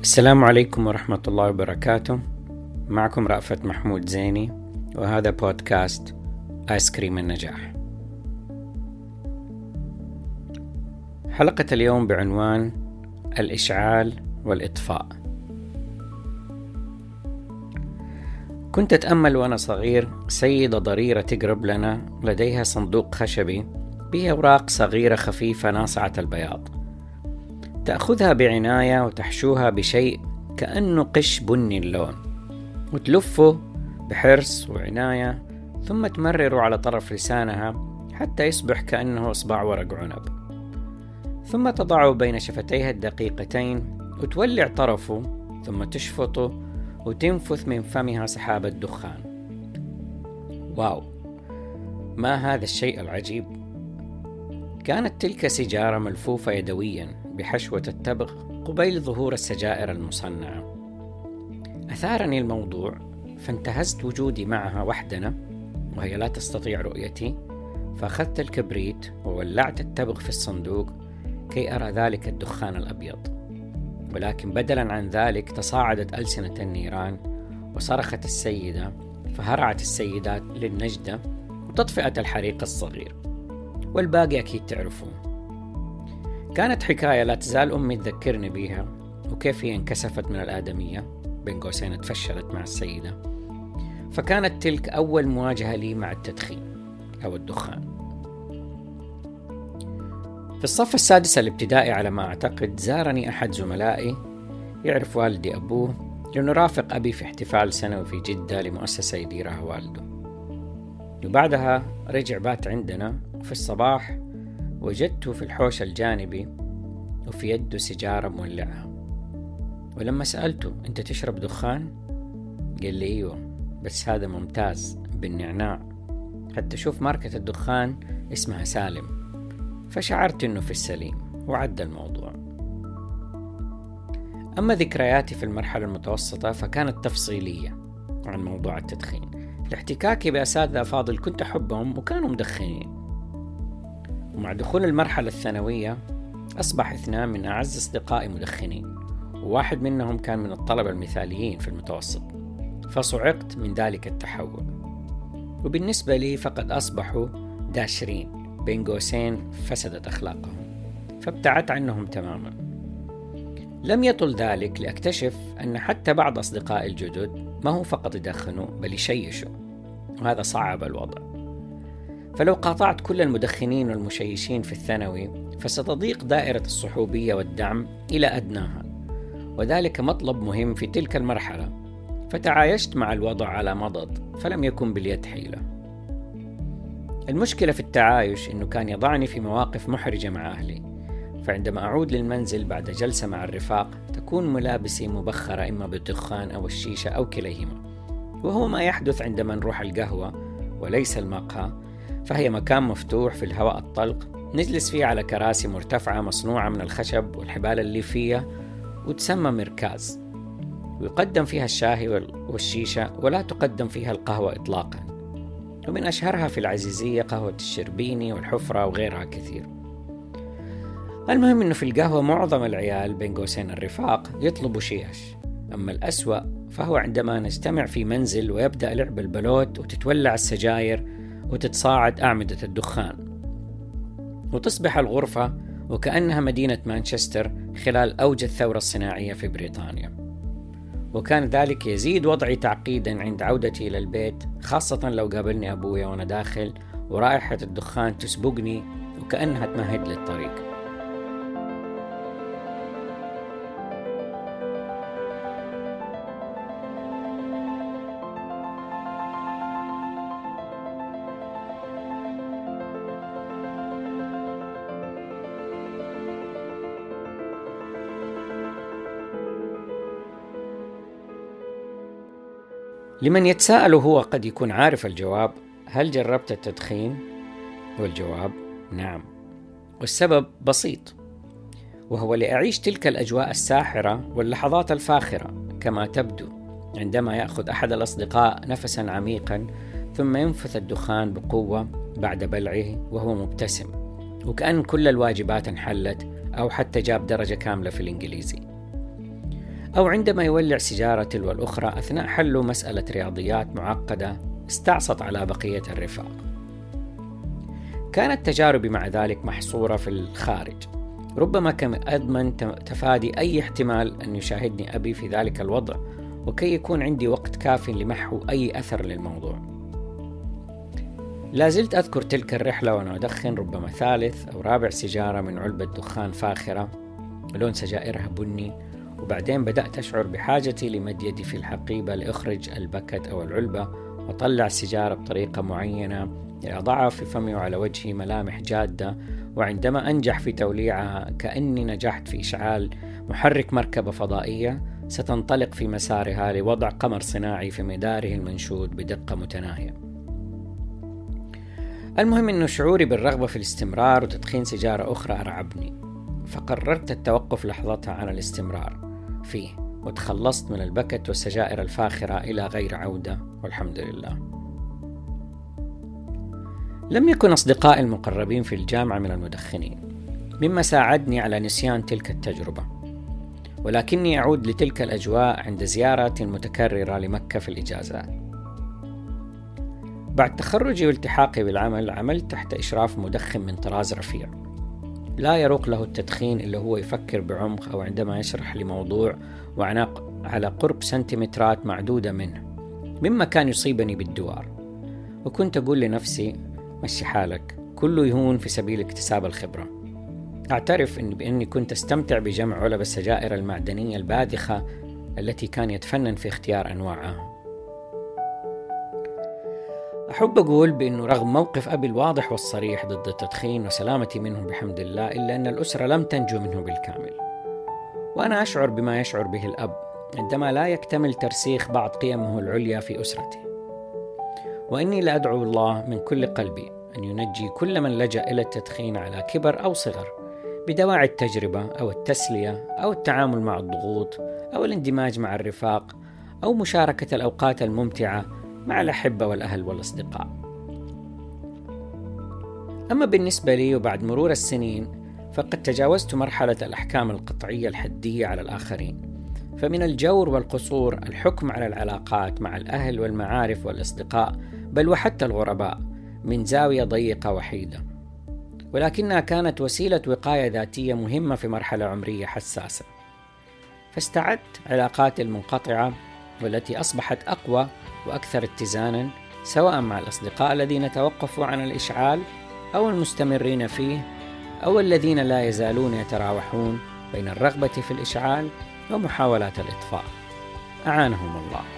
السلام عليكم ورحمة الله وبركاته. معكم رأفت محمود زيني وهذا بودكاست آيس كريم النجاح. حلقة اليوم بعنوان الإشعال والإطفاء. كنت أتأمل وأنا صغير سيدة ضريرة تقرب لنا لديها صندوق خشبي به أوراق صغيرة خفيفة ناصعة البياض. تأخذها بعناية وتحشوها بشيء كأنه قش بني اللون. وتلفه بحرص وعناية ثم تمرره على طرف لسانها حتى يصبح كأنه إصبع ورق عنب. ثم تضعه بين شفتيها الدقيقتين وتولع طرفه ثم تشفطه وتنفث من فمها سحابة دخان واو! ما هذا الشيء العجيب. كانت تلك سيجارة ملفوفة يدويا. بحشوة التبغ قبيل ظهور السجائر المصنعة. أثارني الموضوع فانتهزت وجودي معها وحدنا وهي لا تستطيع رؤيتي فأخذت الكبريت وولعت التبغ في الصندوق كي أرى ذلك الدخان الأبيض. ولكن بدلا عن ذلك تصاعدت ألسنة النيران وصرخت السيدة فهرعت السيدات للنجدة وتطفئة الحريق الصغير. والباقي أكيد تعرفون. كانت حكاية لا تزال أمي تذكرني بيها وكيف هي انكسفت من الآدمية بين قوسين تفشلت مع السيدة. فكانت تلك أول مواجهة لي مع التدخين أو الدخان. في الصف السادس الابتدائي على ما أعتقد زارني أحد زملائي يعرف والدي أبوه لأنه رافق أبي في احتفال سنوي في جدة لمؤسسة يديرها والده. وبعدها رجع بات عندنا وفي الصباح وجدته في الحوش الجانبي وفي يده سيجارة مولعها ولما سألته أنت تشرب دخان؟ قال لي أيوه بس هذا ممتاز بالنعناع. حتى شوف ماركة الدخان اسمها سالم. فشعرت أنه في السليم وعدى الموضوع. أما ذكرياتي في المرحلة المتوسطة فكانت تفصيلية عن موضوع التدخين. لاحتكاكي بأساتذة أفاضل كنت أحبهم وكانوا مدخنين. ومع دخول المرحلة الثانوية أصبح اثنان من أعز أصدقائي مدخنين وواحد منهم كان من الطلبة المثاليين في المتوسط فصعقت من ذلك التحول. وبالنسبة لي فقد أصبحوا داشرين بين قوسين فسدت أخلاقهم فابتعدت عنهم تماما. لم يطل ذلك لأكتشف أن حتى بعض أصدقائي الجدد ما هو فقط يدخنوا بل يشيشوا وهذا صعب الوضع. فلو قاطعت كل المدخنين والمشيشين في الثانوي فستضيق دائرة الصحوبية والدعم إلى أدناها. وذلك مطلب مهم في تلك المرحلة. فتعايشت مع الوضع على مضض فلم يكن باليد حيلة. المشكلة في التعايش أنه كان يضعني في مواقف محرجة مع أهلي. فعندما أعود للمنزل بعد جلسة مع الرفاق تكون ملابسي مبخرة إما بالدخان أو الشيشة أو كليهما. وهو ما يحدث عندما نروح القهوة وليس المقهى فهي مكان مفتوح في الهواء الطلق نجلس فيه على كراسي مرتفعة مصنوعة من الخشب والحبال الليفية وتسمى مركاز. ويقدم فيها الشاهي والشيشة ولا تقدم فيها القهوة إطلاقا. ومن أشهرها في العزيزية قهوة الشربيني والحفرة وغيرها كثير. المهم أنه في القهوة معظم العيال بين قوسين الرفاق يطلبوا شيش. أما الأسوأ فهو عندما نجتمع في منزل ويبدأ لعب البلوت وتتولع السجاير وتتصاعد أعمدة الدخان. وتصبح الغرفة وكأنها مدينة مانشستر خلال أوج الثورة الصناعية في بريطانيا. وكان ذلك يزيد وضعي تعقيدا عند عودتي إلى البيت خاصة لو قابلني أبويا وأنا داخل ورائحة الدخان تسبقني وكأنها تمهد لي لمن يتساءل هو قد يكون عارف الجواب هل جربت التدخين؟ والجواب نعم والسبب بسيط وهو لأعيش تلك الأجواء الساحرة واللحظات الفاخرة كما تبدو عندما يأخذ أحد الأصدقاء نفسا عميقا ثم ينفث الدخان بقوة بعد بلعه وهو مبتسم وكأن كل الواجبات انحلت أو حتى جاب درجة كاملة في الإنجليزي أو عندما يولع سيجارة تلو الأخرى أثناء حل مسألة رياضيات معقدة استعصت على بقية الرفاق. كانت تجاربي مع ذلك محصورة في الخارج ربما كان أضمن تفادي أي احتمال أن يشاهدني أبي في ذلك الوضع وكي يكون عندي وقت كاف لمحو أي أثر للموضوع لا زلت أذكر تلك الرحلة وأنا أدخن ربما ثالث أو رابع سيجارة من علبة دخان فاخرة لون سجائرها بني وبعدين بدأت أشعر بحاجتي لمد يدي في الحقيبة لأخرج البكت أو العلبة وأطلع السيجارة بطريقة معينة لأضعها في فمي وعلى وجهي ملامح جادة وعندما أنجح في توليعها كأني نجحت في إشعال محرك مركبة فضائية ستنطلق في مسارها لوضع قمر صناعي في مداره المنشود بدقة متناهية. المهم أنه شعوري بالرغبة في الاستمرار وتدخين سيجارة أخرى أرعبني فقررت التوقف لحظتها عن الاستمرار فيه وتخلصت من البكت والسجائر الفاخرة إلى غير عودة والحمد لله. لم يكن أصدقائي المقربين في الجامعة من المدخنين مما ساعدني على نسيان تلك التجربة. ولكني أعود لتلك الأجواء عند زياراتي المتكررة لمكة في الإجازات. بعد تخرجي والتحاقي بالعمل عملت تحت إشراف مدخن من طراز رفيع. لا يروق له التدخين إلا هو يفكر بعمق أو عندما يشرح لي موضوع وعناق على قرب سنتيمترات معدودة منه مما كان يصيبني بالدوار. وكنت أقول لنفسي مشي حالك كله يهون في سبيل اكتساب الخبرة. أعترف إن بأني كنت أستمتع بجمع علب السجائر المعدنية الباذخة التي كان يتفنن في اختيار أنواعها. أحب أقول بأنه رغم موقف أبي الواضح والصريح ضد التدخين وسلامتي منه بحمد الله إلا أن الأسرة لم تنجو منه بالكامل. وأنا أشعر بما يشعر به الأب عندما لا يكتمل ترسيخ بعض قيمه العليا في أسرته. وإني لأدعو الله من كل قلبي أن ينجي كل من لجأ إلى التدخين على كبر أو صغر بدواعي التجربة أو التسلية أو التعامل مع الضغوط أو الاندماج مع الرفاق أو مشاركة الأوقات الممتعة مع الأحبة والأهل والأصدقاء. أما بالنسبة لي وبعد مرور السنين فقد تجاوزت مرحلة الأحكام القطعية الحدية على الآخرين. فمن الجور والقصور الحكم على العلاقات مع الأهل والمعارف والأصدقاء بل وحتى الغرباء من زاوية ضيقة وحيدة ولكنها كانت وسيلة وقاية ذاتية مهمة في مرحلة عمرية حساسة فاستعدت علاقاتي المنقطعة والتي أصبحت أقوى وأكثر اتزانا سواء مع الأصدقاء الذين توقفوا عن الإشعال أو المستمرين فيه أو الذين لا يزالون يتراوحون بين الرغبة في الإشعال ومحاولات الإطفاء. أعانهم الله.